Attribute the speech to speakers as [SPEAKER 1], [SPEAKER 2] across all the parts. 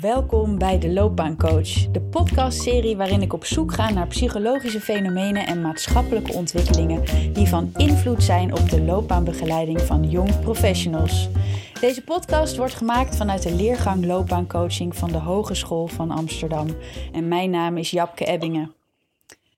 [SPEAKER 1] welkom bij de Loopbaancoach, de podcastserie waarin ik op zoek ga naar psychologische fenomenen en maatschappelijke ontwikkelingen die van invloed zijn op de loopbaanbegeleiding van jong professionals. Deze podcast wordt gemaakt vanuit de leergang loopbaancoaching van de Hogeschool van Amsterdam en mijn naam is Japke Ebbingen.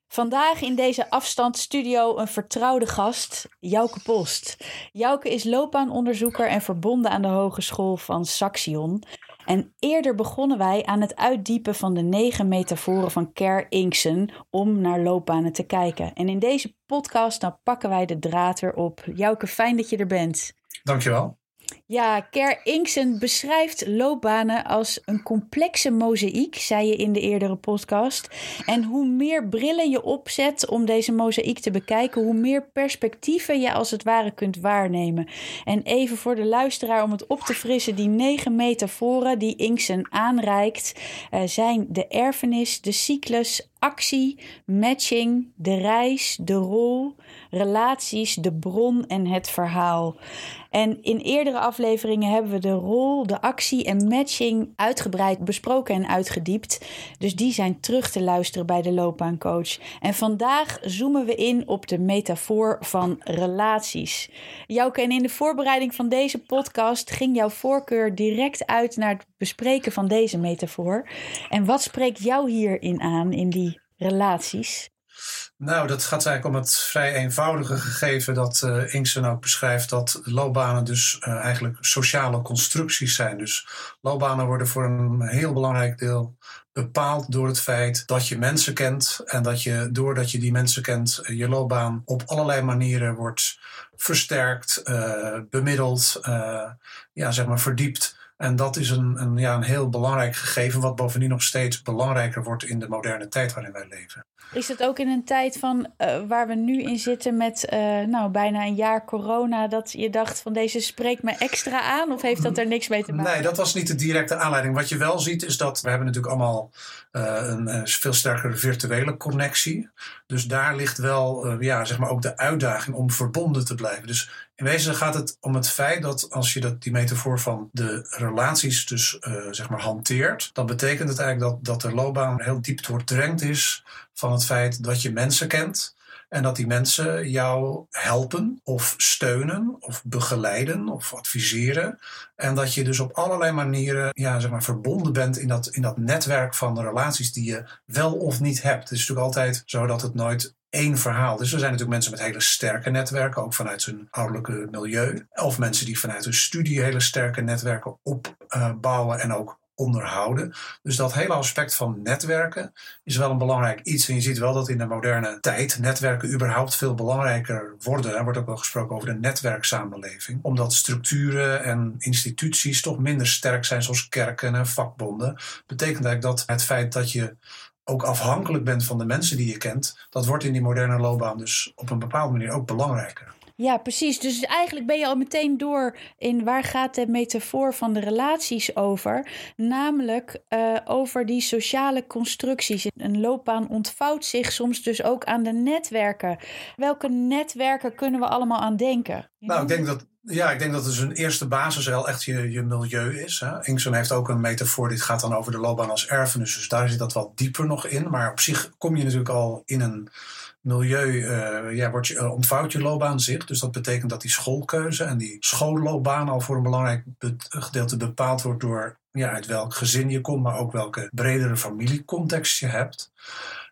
[SPEAKER 1] Vandaag in deze afstandsstudio een vertrouwde gast, Jouke Post. Jouke is loopbaanonderzoeker en verbonden aan de Hogeschool van Saxion. En eerder begonnen wij aan het uitdiepen van de negen metaforen van Ker Inksen om naar loopbanen te kijken. En in deze podcast dan pakken wij de draad weer op. Jouke, fijn dat je er bent.
[SPEAKER 2] Dankjewel.
[SPEAKER 1] Ja, Ker Inksen beschrijft loopbanen als een complexe mozaïek, zei je in de eerdere podcast. En hoe meer brillen je opzet om deze mozaïek te bekijken, hoe meer perspectieven je als het ware kunt waarnemen. En even voor de luisteraar om het op te frissen, die negen metaforen die Inksen aanreikt, uh, zijn de erfenis, de cyclus, actie, matching, de reis, de rol, relaties, de bron en het verhaal. En in eerdere afleveringen hebben we de rol, de actie en matching uitgebreid besproken en uitgediept. Dus die zijn terug te luisteren bij de loopbaancoach. En vandaag zoomen we in op de metafoor van relaties. Jouke, en in de voorbereiding van deze podcast ging jouw voorkeur direct uit naar het bespreken van deze metafoor. En wat spreekt jou hierin aan, in die relaties?
[SPEAKER 2] Nou, dat gaat eigenlijk om het vrij eenvoudige gegeven dat uh, Inksen ook beschrijft dat loopbanen dus uh, eigenlijk sociale constructies zijn. Dus loopbanen worden voor een heel belangrijk deel bepaald door het feit dat je mensen kent en dat je doordat je die mensen kent je loopbaan op allerlei manieren wordt versterkt, bemiddeld, ja, zeg maar verdiept. En dat is een, een, ja, een heel belangrijk gegeven, wat bovendien nog steeds belangrijker wordt in de moderne tijd waarin wij leven.
[SPEAKER 1] Is het ook in een tijd van uh, waar we nu in zitten met uh, nou, bijna een jaar corona, dat je dacht van deze spreekt me extra aan? Of heeft dat er niks mee te maken?
[SPEAKER 2] Nee, dat was niet de directe aanleiding. Wat je wel ziet is dat we hebben natuurlijk allemaal uh, een veel sterkere virtuele connectie. Dus daar ligt wel ja, zeg maar ook de uitdaging om verbonden te blijven. Dus in wezen gaat het om het feit dat als je dat, die metafoor van de relaties dus zeg maar hanteert, dan betekent het eigenlijk dat, dat de loopbaan heel diep doordrenkt is van het feit dat je mensen kent. En dat die mensen jou helpen of steunen of begeleiden of adviseren. En dat je dus op allerlei manieren ja, zeg maar, verbonden bent in dat, in dat netwerk van relaties die je wel of niet hebt. Het is natuurlijk altijd zo dat het nooit één verhaal. Dus er zijn natuurlijk mensen met hele sterke netwerken, ook vanuit hun ouderlijke milieu. Of mensen die vanuit hun studie hele sterke netwerken opbouwen en ook onderhouden. Dus dat hele aspect van netwerken is wel een belangrijk iets. En je ziet wel dat in de moderne tijd netwerken überhaupt veel belangrijker worden. Er wordt ook wel gesproken over de netwerksamenleving. Omdat structuren en instituties toch minder sterk zijn, zoals kerken en vakbonden. Betekent eigenlijk dat het feit dat je ook afhankelijk bent van de mensen die je kent, dat wordt in die moderne loopbaan dus op een bepaalde manier ook belangrijker.
[SPEAKER 1] Ja, precies. Dus eigenlijk ben je al meteen door in waar gaat de metafoor van de relaties over. Namelijk uh, over die sociale constructies. Een loopbaan ontvouwt zich soms dus ook aan de netwerken. Welke netwerken kunnen we allemaal aan denken?
[SPEAKER 2] Nou, ik denk dat ja, ik denk dat dus een eerste basis wel echt je, je milieu is. Hè. Heeft ook een metafoor, dit gaat dan over de loopbaan als erfenis. Dus daar zit dat wat dieper nog in. Maar op zich kom je natuurlijk al in een milieu, uh, ja, wordt je, uh, ontvouwt je loopbaan zich. Dus dat betekent dat die schoolkeuze en die schoolloopbaan al voor een belangrijk gedeelte bepaald wordt door ja, uit welk gezin je komt, maar ook welke bredere familiecontext je hebt.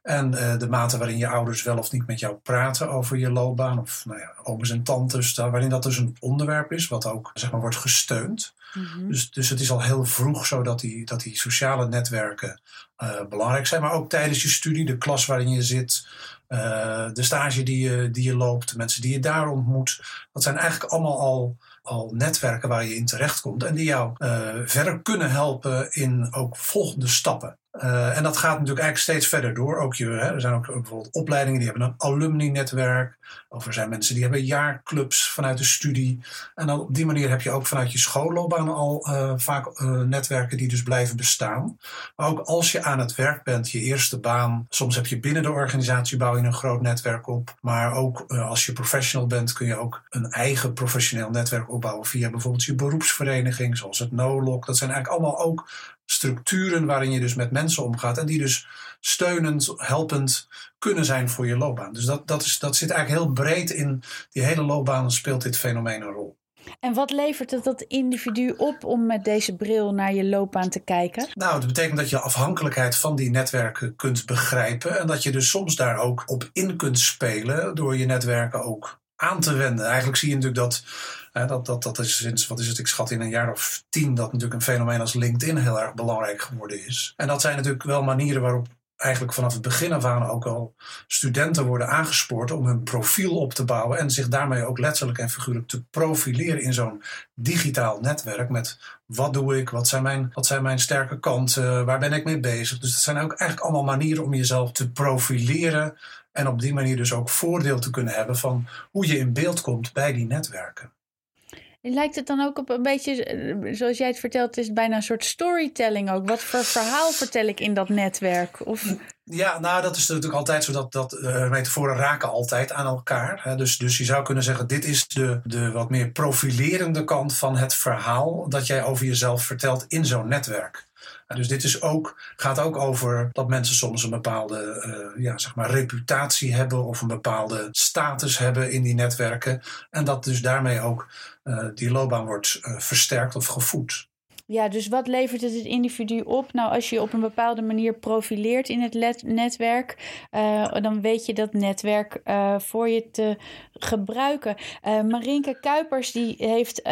[SPEAKER 2] En uh, de mate waarin je ouders wel of niet met jou praten over je loopbaan, of nou ja, ooms en tantes, daar, waarin dat dus een onderwerp is, wat ook zeg maar, wordt gesteund. Mm -hmm. dus, dus het is al heel vroeg zo dat die, dat die sociale netwerken uh, belangrijk zijn, maar ook tijdens je studie, de klas waarin je zit, uh, de stage die je, die je loopt, de mensen die je daar ontmoet. Dat zijn eigenlijk allemaal al, al netwerken waar je in terechtkomt en die jou uh, verder kunnen helpen in ook volgende stappen. Uh, en dat gaat natuurlijk eigenlijk steeds verder door. Ook je, hè, er zijn ook bijvoorbeeld opleidingen die hebben een alumni-netwerk. Of er zijn mensen die hebben jaarclubs vanuit de studie. En dan op die manier heb je ook vanuit je schoolloopbaan al uh, vaak uh, netwerken die dus blijven bestaan. Maar ook als je aan het werk bent, je eerste baan. Soms heb je binnen de organisatie bouw je een groot netwerk op. Maar ook als je professional bent kun je ook een eigen professioneel netwerk opbouwen. Via bijvoorbeeld je beroepsvereniging, zoals het NOLOC. Dat zijn eigenlijk allemaal ook structuren waarin je dus met mensen omgaat. En die dus steunend, helpend kunnen zijn voor je loopbaan. Dus dat, dat, is, dat zit eigenlijk heel breed in die hele loopbaan speelt dit fenomeen een rol.
[SPEAKER 1] En wat levert het dat individu op om met deze bril naar je loopbaan te kijken?
[SPEAKER 2] Nou, dat betekent dat je afhankelijkheid van die netwerken kunt begrijpen. En dat je dus soms daar ook op in kunt spelen door je netwerken ook aan te wenden. Eigenlijk zie je natuurlijk dat dat, dat, dat is sinds, wat is het, ik schat in een jaar of tien, dat natuurlijk een fenomeen als LinkedIn heel erg belangrijk geworden is. En dat zijn natuurlijk wel manieren waarop eigenlijk vanaf het begin af aan ook al studenten worden aangespoord om hun profiel op te bouwen en zich daarmee ook letterlijk en figuurlijk te profileren in zo'n digitaal netwerk met wat doe ik, wat zijn mijn, wat zijn mijn sterke kanten, waar ben ik mee bezig. Dus dat zijn ook eigenlijk allemaal manieren om jezelf te profileren en op die manier dus ook voordeel te kunnen hebben van hoe je in beeld komt bij die netwerken.
[SPEAKER 1] Lijkt het dan ook op een beetje, eh, zoals jij het vertelt, is het bijna een soort storytelling ook. Wat voor verhaal vertel ik in dat netwerk? Of...
[SPEAKER 2] Ja, nou dat is natuurlijk altijd zo dat, dat uh, metaforen raken altijd aan elkaar. Hè. Dus, dus je zou kunnen zeggen, dit is de, de wat meer profilerende kant van het verhaal dat jij over jezelf vertelt in zo'n netwerk. Dus dit is ook, gaat ook over dat mensen soms een bepaalde uh, ja, zeg maar reputatie hebben of een bepaalde status hebben in die netwerken. En dat dus daarmee ook uh, die loopbaan wordt uh, versterkt of gevoed.
[SPEAKER 1] Ja, dus wat levert het het individu op? Nou, als je op een bepaalde manier profileert in het netwerk, uh, dan weet je dat netwerk uh, voor je te gebruiken. Uh, Marinke Kuipers, die heeft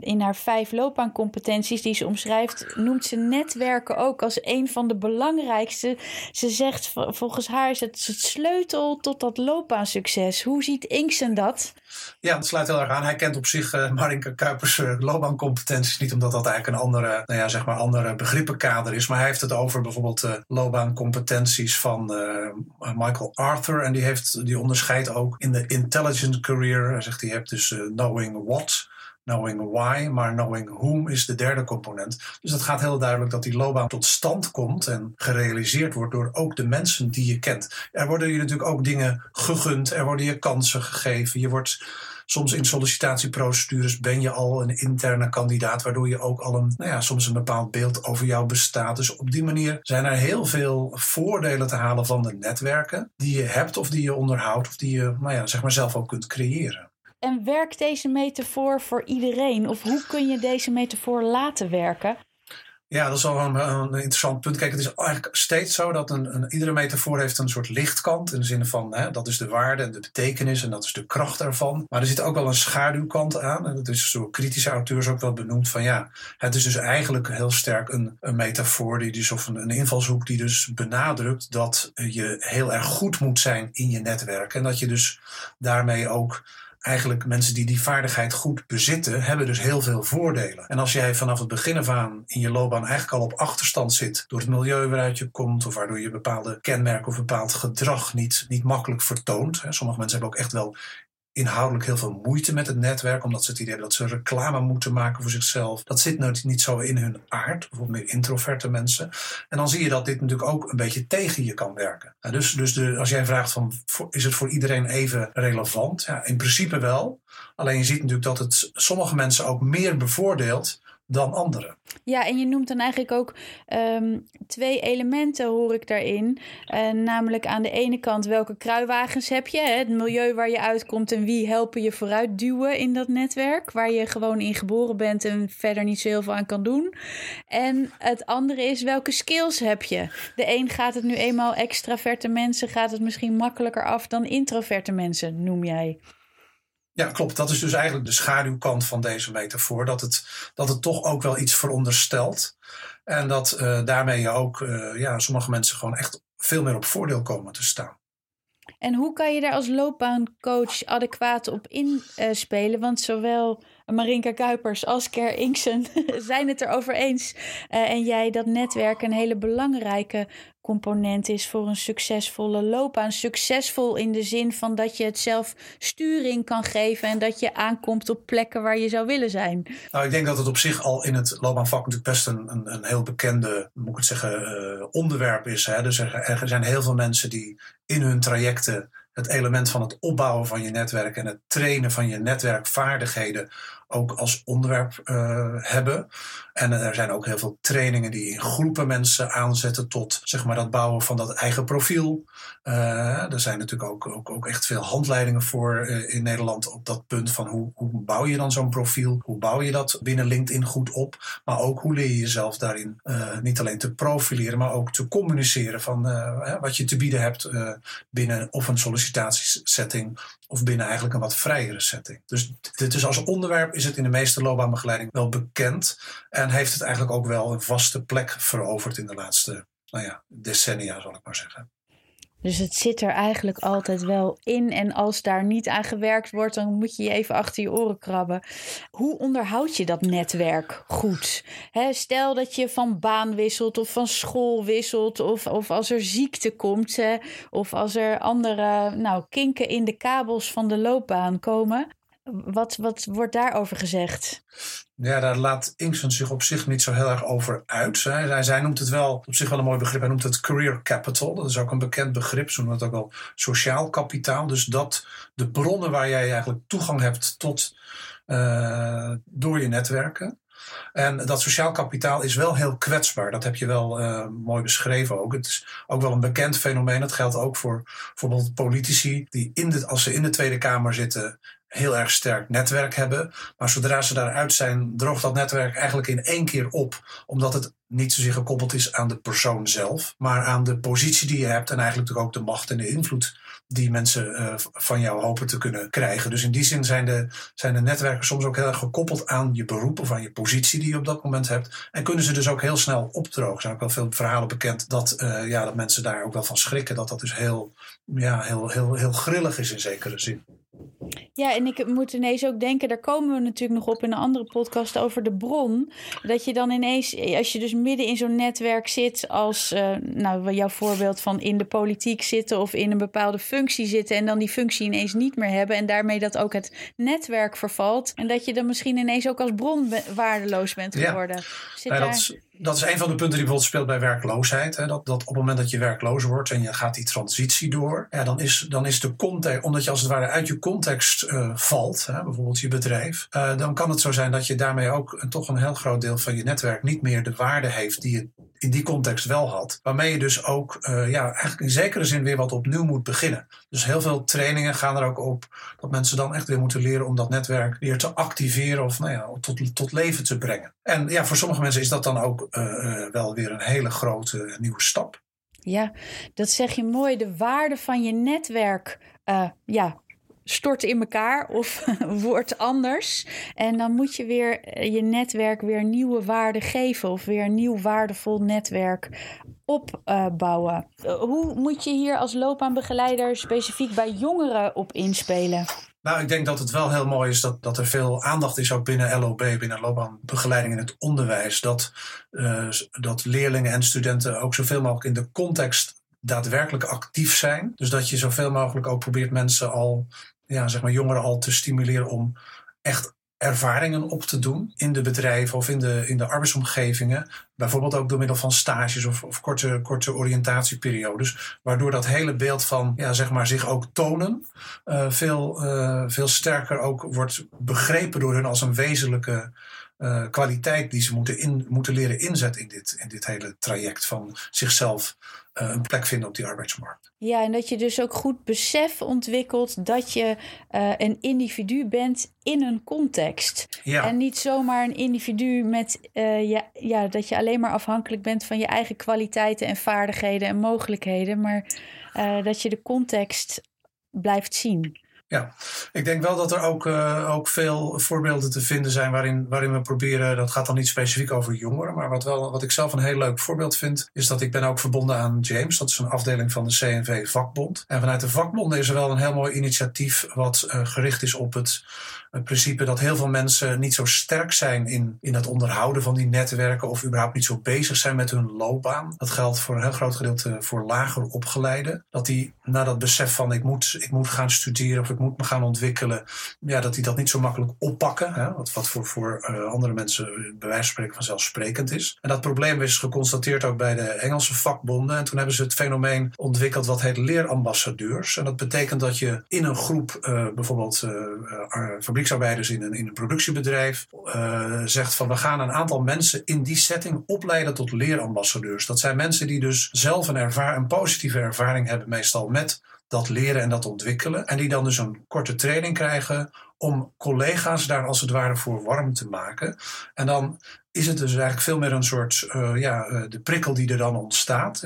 [SPEAKER 1] in haar vijf loopbaancompetenties die ze omschrijft, noemt ze netwerken ook als een van de belangrijkste. Ze zegt volgens haar is het het sleutel tot dat loopbaansucces. Hoe ziet Inksen dat?
[SPEAKER 2] Ja, dat sluit heel erg aan. Hij kent op zich uh, Marinke Kuipers uh, loopbaancompetenties niet, omdat dat eigenlijk een andere, nou ja, zeg maar andere begrippenkader is. Maar hij heeft het over bijvoorbeeld uh, loopbaancompetenties van Michael Arthur. En die, heeft, die onderscheidt ook in de intelligent career. Hij zegt, je hebt dus knowing what knowing why, maar knowing whom is de derde component. Dus dat gaat heel duidelijk dat die loopbaan tot stand komt en gerealiseerd wordt door ook de mensen die je kent. Er worden je natuurlijk ook dingen gegund, er worden je kansen gegeven. Je wordt soms in sollicitatieprocedures ben je al een interne kandidaat, waardoor je ook al een, nou ja, soms een bepaald beeld over jou bestaat. Dus op die manier zijn er heel veel voordelen te halen van de netwerken die je hebt of die je onderhoudt of die je, nou ja, zeg maar zelf ook kunt creëren.
[SPEAKER 1] En werkt deze metafoor voor iedereen? Of hoe kun je deze metafoor laten werken?
[SPEAKER 2] Ja, dat is wel een, een, interessant punt. Kijk, het is eigenlijk steeds zo dat een, een, iedere metafoor heeft een soort lichtkant. In de zin van, hè, dat is de waarde en de betekenis en dat is de kracht ervan. Maar er zit ook wel een schaduwkant aan. En dat is door kritische auteurs ook wel benoemd van ja, het is dus eigenlijk heel sterk een, een metafoor die dus, of een invalshoek die dus benadrukt dat je heel erg goed moet zijn in je netwerk. En dat je dus daarmee ook eigenlijk mensen die die vaardigheid goed bezitten, hebben dus heel veel voordelen. En als jij vanaf het begin af aan in je loopbaan eigenlijk al op achterstand zit door het milieu waaruit je komt, of waardoor je bepaalde kenmerken of bepaald gedrag niet, niet makkelijk vertoont. Sommige mensen hebben ook echt wel inhoudelijk heel veel moeite met het netwerk, omdat ze het idee hebben dat ze reclame moeten maken voor zichzelf. Dat zit nou niet zo in hun aard, bijvoorbeeld meer introverte mensen. En dan zie je dat dit natuurlijk ook een beetje tegen je kan werken. Nou, dus dus de, als jij vraagt van, is het voor iedereen even relevant? Ja, in principe wel. Alleen je ziet natuurlijk dat het sommige mensen ook meer bevoordeelt dan anderen.
[SPEAKER 1] Ja, en je noemt dan eigenlijk ook um, twee elementen, hoor ik daarin. Uh, namelijk aan de ene kant welke kruiwagens heb je, hè? het milieu waar je uitkomt en wie helpen je vooruit duwen in dat netwerk, waar je gewoon in geboren bent en verder niet zo heel veel aan kan doen. En het andere is welke skills heb je. De een gaat het nu eenmaal extraverte mensen, gaat het misschien makkelijker af dan introverte mensen, noem jij.
[SPEAKER 2] Ja, klopt. Dat is dus eigenlijk de schaduwkant van deze metafoor. Dat het, dat het toch ook wel iets veronderstelt. En dat uh, daarmee je ook uh, ja, sommige mensen gewoon echt veel meer op voordeel komen te staan.
[SPEAKER 1] En hoe kan je daar als loopbaancoach adequaat op inspelen? Want zowel Marinka Kuipers als Ker Inksen zijn het erover eens. Uh, en jij dat netwerk een hele belangrijke component is voor een succesvolle loopbaan. Succesvol in de zin van dat je het zelf sturing kan geven en dat je aankomt op plekken waar je zou willen zijn.
[SPEAKER 2] Nou, ik denk dat het op zich al in het loopbaanvak natuurlijk best een, een, een heel bekende, moet ik het zeggen, uh, onderwerp is. Hè? Dus er zijn heel veel mensen die in hun trajecten het element van het opbouwen van je netwerk en het trainen van je netwerkvaardigheden ook als onderwerp uh, hebben. En er zijn ook heel veel trainingen die in groepen mensen aanzetten tot zeg maar, dat bouwen van dat eigen profiel. Uh, er zijn natuurlijk ook, ook, ook echt veel handleidingen voor in Nederland op dat punt van hoe, hoe bouw je dan zo'n profiel? Hoe bouw je dat binnen LinkedIn goed op? Maar ook hoe leer je jezelf daarin niet alleen te profileren, maar ook te communiceren van wat je te bieden hebt binnen of een sollicitatiesetting of binnen eigenlijk een wat vrijere setting. Dus dit is als onderwerp is het in de meeste loopbaanbegeleiding wel bekend. En heeft het eigenlijk ook wel een vaste plek veroverd in de laatste nou ja, decennia, zal ik maar zeggen.
[SPEAKER 1] Dus het zit er eigenlijk altijd wel in. En als daar niet aan gewerkt wordt, dan moet je je even achter je oren krabben. Hoe onderhoud je dat netwerk goed? stel dat je van baan wisselt of van school wisselt. Of, of als er ziekte komt. of als er andere nou, kinken in de kabels van de loopbaan komen. Wat, wat wordt daarover gezegd?
[SPEAKER 2] Ja, daar laat Inkson zich op zich niet zo heel erg over uit. Zij, noemt het wel, op zich wel een mooi begrip, hij noemt het career capital. Dat is ook een bekend begrip, ze noemen het ook wel sociaal kapitaal. Dus dat de bronnen waar jij eigenlijk toegang hebt tot uh, door je netwerken. En dat sociaal kapitaal is wel heel kwetsbaar. Dat heb je wel uh, mooi beschreven ook. Het is ook wel een bekend fenomeen. Dat geldt ook voor bijvoorbeeld politici die in de, als ze in de Tweede Kamer zitten heel erg sterk netwerk hebben. Maar zodra ze daaruit zijn, droogt dat netwerk eigenlijk in één keer op. Omdat het niet zozeer gekoppeld is aan de persoon zelf, maar aan de positie die je hebt. En eigenlijk ook de macht en de invloed die mensen uh, van jou hopen te kunnen krijgen. Dus in die zin zijn de, zijn de netwerken soms ook heel erg gekoppeld aan je beroep of aan je positie die je op dat moment hebt. En kunnen ze dus ook heel snel opdrogen. Er zijn ook wel veel verhalen bekend dat, uh, ja, dat mensen daar ook wel van schrikken. Dat dat dus heel, ja, heel, heel, heel grillig is in zekere zin.
[SPEAKER 1] Ja, en ik moet ineens ook denken, daar komen we natuurlijk nog op in een andere podcast over de bron. Dat je dan ineens, als je dus midden in zo'n netwerk zit, als uh, nou, jouw voorbeeld van in de politiek zitten of in een bepaalde functie zitten en dan die functie ineens niet meer hebben en daarmee dat ook het netwerk vervalt. En dat je dan misschien ineens ook als bron waardeloos bent geworden. Ja.
[SPEAKER 2] Zit ja, daar dat is een van de punten die bijvoorbeeld speelt bij werkloosheid. Hè? Dat, dat op het moment dat je werkloos wordt en je gaat die transitie door, ja, dan, is, dan is de context, omdat je als het ware uit je context uh, valt, hè? bijvoorbeeld je bedrijf, uh, dan kan het zo zijn dat je daarmee ook toch een heel groot deel van je netwerk niet meer de waarde heeft die je in die context wel had. Waarmee je dus ook uh, ja, eigenlijk in zekere zin weer wat opnieuw moet beginnen. Dus heel veel trainingen gaan er ook op dat mensen dan echt weer moeten leren om dat netwerk weer te activeren of nou ja, tot, tot leven te brengen. En ja, voor sommige mensen is dat dan ook uh, wel weer een hele grote nieuwe stap.
[SPEAKER 1] Ja, dat zeg je mooi. De waarde van je netwerk ja, stort in elkaar of wordt anders. En dan moet je weer je netwerk weer nieuwe waarde geven of weer een nieuw waardevol netwerk opbouwen. Hoe moet je hier als loopbaanbegeleider specifiek bij jongeren op inspelen?
[SPEAKER 2] Nou, ik denk dat het wel heel mooi is dat, dat er veel aandacht is ook binnen LOB, binnen loopbaanbegeleiding in het onderwijs. Dat, uh, dat leerlingen en studenten ook zoveel mogelijk in de context daadwerkelijk actief zijn. Dus dat je zoveel mogelijk ook probeert mensen al, ja, zeg maar jongeren al te stimuleren om echt ervaringen op te doen in de bedrijven of in de, in de arbeidsomgevingen. Bijvoorbeeld ook door middel van stages of, of korte, korte oriëntatieperiodes. Waardoor dat hele beeld van ja, zeg maar, zich ook tonen uh, veel, uh, veel sterker ook wordt begrepen door hun als een wezenlijke uh, kwaliteit die ze moeten, in, moeten leren inzetten in dit, in dit hele traject van zichzelf uh, een plek vinden op die arbeidsmarkt.
[SPEAKER 1] Ja, en dat je dus ook goed besef ontwikkelt dat je uh, een individu bent in een context. Ja. En niet zomaar een individu met ja, ja, dat je alleen maar afhankelijk bent van je eigen kwaliteiten en vaardigheden en mogelijkheden, maar dat je de context blijft zien.
[SPEAKER 2] Ja, ik denk wel dat er ook, uh, ook veel voorbeelden te vinden zijn waarin, waarin we proberen, dat gaat dan niet specifiek over jongeren, maar wat, wel, wat ik zelf een heel leuk voorbeeld vind, is dat ik ben ook verbonden aan James, dat is een afdeling van de CNV Vakbond. En vanuit de vakbonden is er wel een heel mooi initiatief wat uh, gericht is op het principe dat heel veel mensen niet zo sterk zijn in, in het onderhouden van die netwerken of überhaupt niet zo bezig zijn met hun loopbaan. Dat geldt voor een heel groot gedeelte voor lager opgeleiden. Dat die na dat besef van ik moet, ik moet gaan studeren of ik moet me gaan ontwikkelen, ja, dat die dat niet zo makkelijk oppakken. Hè? Wat, wat voor, voor uh, andere mensen bij wijze van spreken vanzelfsprekend is. En dat probleem is geconstateerd ook bij de Engelse vakbonden. En toen hebben ze het fenomeen ontwikkeld wat heet leerambassadeurs. En dat betekent dat je in een groep uh, bijvoorbeeld uh, fabrieksarbeiders in een, in een productiebedrijf, uh, zegt van we gaan een aantal mensen in die setting opleiden tot leerambassadeurs. Dat zijn mensen die dus zelf een, ervaar, een positieve ervaring hebben, meestal met dat leren en dat ontwikkelen. En die dan dus een korte training krijgen om collega's daar als het ware voor warm te maken. En dan is het dus eigenlijk veel meer een soort, uh, ja, uh, de prikkel die er dan ontstaat.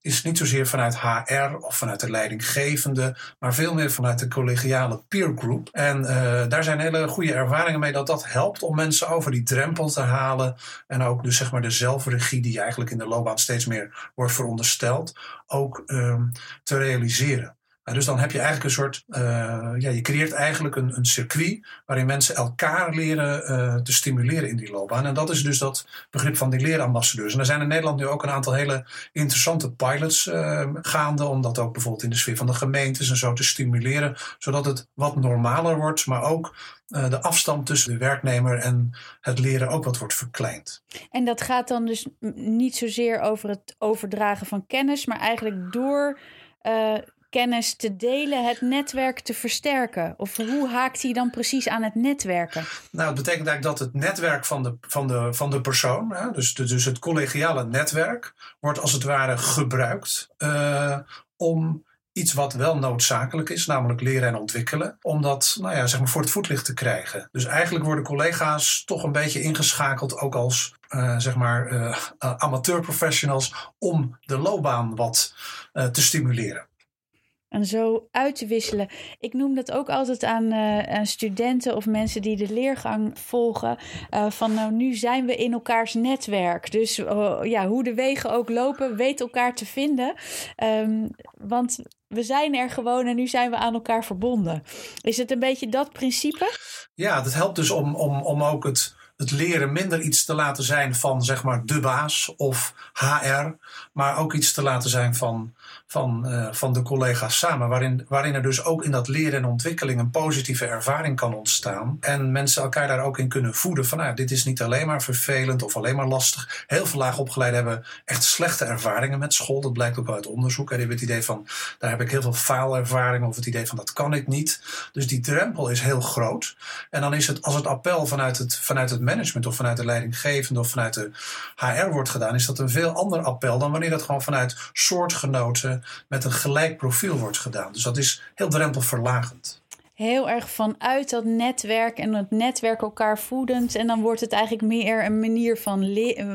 [SPEAKER 2] Is niet zozeer vanuit HR of vanuit de leidinggevende, maar veel meer vanuit de collegiale peer group. En uh, daar zijn hele goede ervaringen mee dat dat helpt om mensen over die drempel te halen. En ook dus zeg maar de zelfregie die eigenlijk in de loopbaan steeds meer wordt verondersteld, ook um, te realiseren dus dan heb je eigenlijk een soort, uh, ja, je creëert eigenlijk een, een circuit waarin mensen elkaar leren uh, te stimuleren in die loopbaan. En dat is dus dat begrip van die leerambassadeurs. En er zijn in Nederland nu ook een aantal hele interessante pilots uh, gaande, om dat ook bijvoorbeeld in de sfeer van de gemeentes en zo te stimuleren, zodat het wat normaler wordt, maar ook de afstand tussen de werknemer en het leren ook wat wordt verkleind.
[SPEAKER 1] En dat gaat dan dus niet zozeer over het overdragen van kennis, maar eigenlijk door kennis te delen, het netwerk te versterken? Of hoe haakt hij dan precies aan het netwerken?
[SPEAKER 2] Nou, het betekent eigenlijk dat het netwerk van de, van de, van de persoon, hè, dus, dus het collegiale netwerk, wordt als het ware gebruikt uh, om iets wat wel noodzakelijk is, namelijk leren en ontwikkelen, om dat nou ja, zeg maar voor het voetlicht te krijgen. Dus eigenlijk worden collega's toch een beetje ingeschakeld, ook als uh, zeg maar uh, amateurprofessionals, om de loopbaan wat te stimuleren
[SPEAKER 1] en zo uit te wisselen. Ik noem dat ook altijd aan, aan studenten of mensen die de leergang volgen. Uh, van nou, nu zijn we in elkaars netwerk. Dus uh, ja, hoe de wegen ook lopen, weet elkaar te vinden. Um, want we zijn er gewoon en nu zijn we aan elkaar verbonden. Is het een beetje dat principe?
[SPEAKER 2] Ja, dat helpt dus om, om, om ook het het leren minder iets te laten zijn van zeg maar de baas of HR, maar ook iets te laten zijn van, van, uh, van de collega's samen, waarin, waarin er dus ook in dat leren en ontwikkeling een positieve ervaring kan ontstaan en mensen elkaar daar ook in kunnen voeden van nou, dit is niet alleen maar vervelend of alleen maar lastig. Heel veel laag opgeleiden hebben echt slechte ervaringen met school, dat blijkt ook uit onderzoek. En die hebben het idee van daar heb ik heel veel faalervaring of het idee van dat kan ik niet. Dus die drempel is heel groot. En dan is het als het appel vanuit het, vanuit het management of vanuit de leidinggevende of vanuit de HR wordt gedaan, is dat een veel ander appel dan wanneer dat gewoon vanuit soortgenoten met een gelijk profiel wordt gedaan. Dus dat is heel drempelverlagend
[SPEAKER 1] heel erg vanuit dat netwerk en het netwerk elkaar voedend. En dan wordt het eigenlijk meer een manier van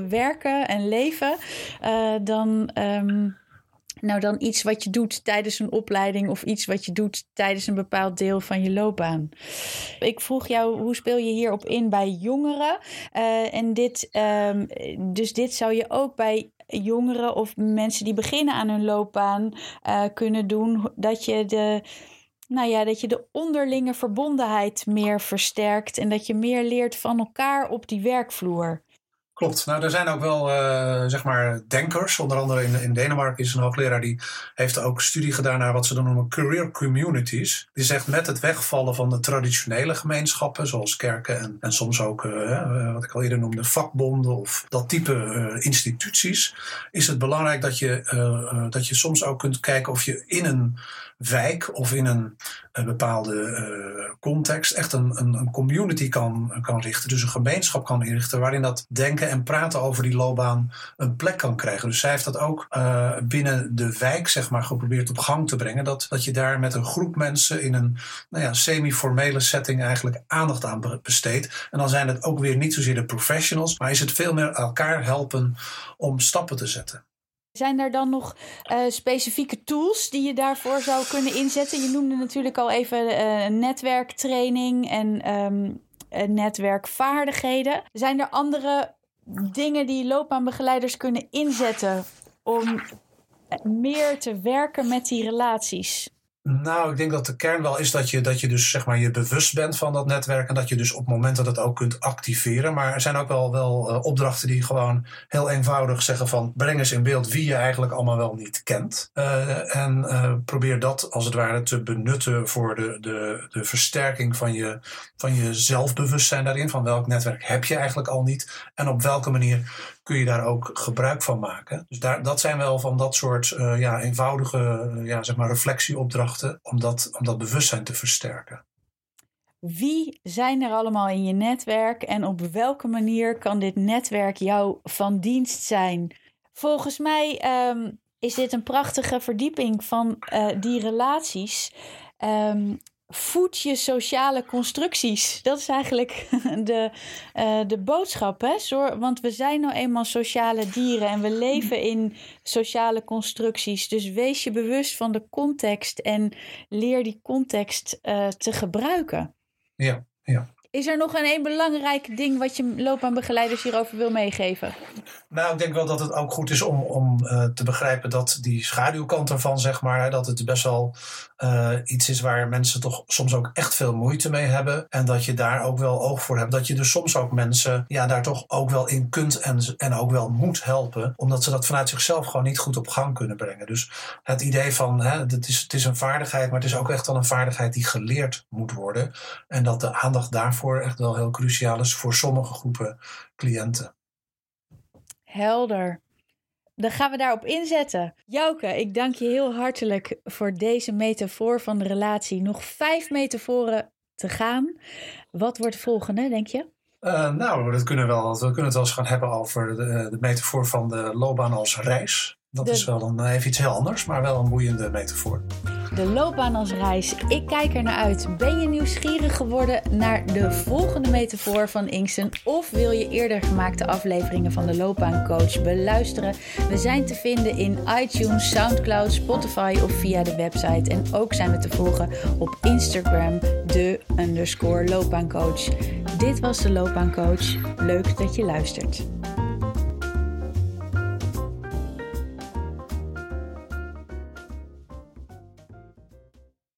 [SPEAKER 1] werken en leven uh, dan. Um, nou, dan iets wat je doet tijdens een opleiding of iets wat je doet tijdens een bepaald deel van je loopbaan. Ik vroeg jou, hoe speel je hierop in bij jongeren? Uh, en dit, um, dus dit zou je ook bij jongeren of mensen die beginnen aan hun loopbaan uh, kunnen doen. Dat je de nou ja, dat je de onderlinge verbondenheid meer versterkt en dat je meer leert van elkaar op die werkvloer.
[SPEAKER 2] Klopt. Nou, er zijn ook wel, uh, zeg maar, denkers. Onder andere in, in Denemarken is een hoogleraar die heeft ook studie gedaan naar wat ze dan noemen career communities. Die zegt met het wegvallen van de traditionele gemeenschappen, zoals kerken en, en soms ook, uh, wat ik al eerder noemde, vakbonden of dat type instituties, is het belangrijk dat je, dat je soms ook kunt kijken of je in een wijk of in een, een bepaalde uh, context echt een, een, een, community kan, kan richten. Dus een gemeenschap kan inrichten waarin dat denken en praten over die loopbaan een plek kan krijgen. Dus zij heeft dat ook uh, binnen de wijk zeg maar, geprobeerd op gang te brengen. Dat, dat je daar met een groep mensen in een nou ja, semi-formele setting eigenlijk aandacht aan besteedt. En dan zijn het ook weer niet zozeer de professionals, maar is het veel meer elkaar helpen om stappen te zetten.
[SPEAKER 1] Zijn er dan nog uh, specifieke tools die je daarvoor zou kunnen inzetten? Je noemde natuurlijk al even uh, netwerktraining en um, netwerkvaardigheden. Zijn er andere dingen die loopbaanbegeleiders kunnen inzetten om meer te werken met die relaties?
[SPEAKER 2] Nou, ik denk dat de kern wel is dat je, dat je dus zeg maar je bewust bent van dat netwerk en dat je dus op momenten dat ook kunt activeren. Maar er zijn ook wel, wel uh, opdrachten die gewoon heel eenvoudig zeggen van breng eens in beeld wie je eigenlijk allemaal wel niet kent. Uh, en uh, probeer dat als het ware te benutten voor de, de, de versterking van je, van je zelfbewustzijn daarin. Van welk netwerk heb je eigenlijk al niet en op welke manier kun je daar ook gebruik van maken. Dus daar, dat zijn wel van dat soort uh, ja, eenvoudige ja, zeg maar reflectieopdrachten om dat, om dat bewustzijn te versterken.
[SPEAKER 1] Wie zijn er allemaal in je netwerk en op welke manier kan dit netwerk jou van dienst zijn? Volgens mij ehm, is dit een prachtige verdieping van uh, die relaties. Um, voed je sociale constructies. Dat is eigenlijk de, uh, de boodschap. Hè? Want we zijn nou eenmaal sociale dieren en we leven in sociale constructies. Dus wees je bewust van de context en leer die context uh, te gebruiken.
[SPEAKER 2] Ja, ja.
[SPEAKER 1] Is er nog een één belangrijk ding wat je loopbaanbegeleiders hierover wil meegeven?
[SPEAKER 2] Nou, ik denk wel dat het ook goed is om, om uh, te begrijpen dat die schaduwkant ervan, zeg maar, dat het best wel uh, iets is waar mensen toch soms ook echt veel moeite mee hebben. En dat je daar ook wel oog voor hebt. Dat je dus soms ook mensen ja, daar toch ook wel in kunt en, en ook wel moet helpen. Omdat ze dat vanuit zichzelf gewoon niet goed op gang kunnen brengen. Dus het idee van hè, het, is, het is een vaardigheid, maar het is ook echt wel een vaardigheid die geleerd moet worden. En dat de aandacht daarvoor echt wel heel cruciaal is voor sommige groepen cliënten.
[SPEAKER 1] Helder. Dan gaan we daarop inzetten. Jouke, ik dank je heel hartelijk voor deze metafoor van de relatie. Nog vijf metaforen te gaan. Wat wordt de volgende, denk je?
[SPEAKER 2] Uh, nou, dat kunnen we, wel, we kunnen het wel eens gaan hebben over de, de metafoor van de loopbaan als reis. Dat is wel een, even iets heel anders, maar wel een boeiende metafoor.
[SPEAKER 1] De loopbaan als reis. Ik kijk er naar uit. Ben je nieuwsgierig geworden naar de volgende metafoor van Inksen? Of wil je eerder gemaakte afleveringen van de loopbaancoach beluisteren? We zijn te vinden in iTunes, Soundcloud, Spotify of via de website. En ook zijn we te volgen op Instagram, de underscore loopbaancoach. Dit was de loopbaancoach. Leuk dat je luistert.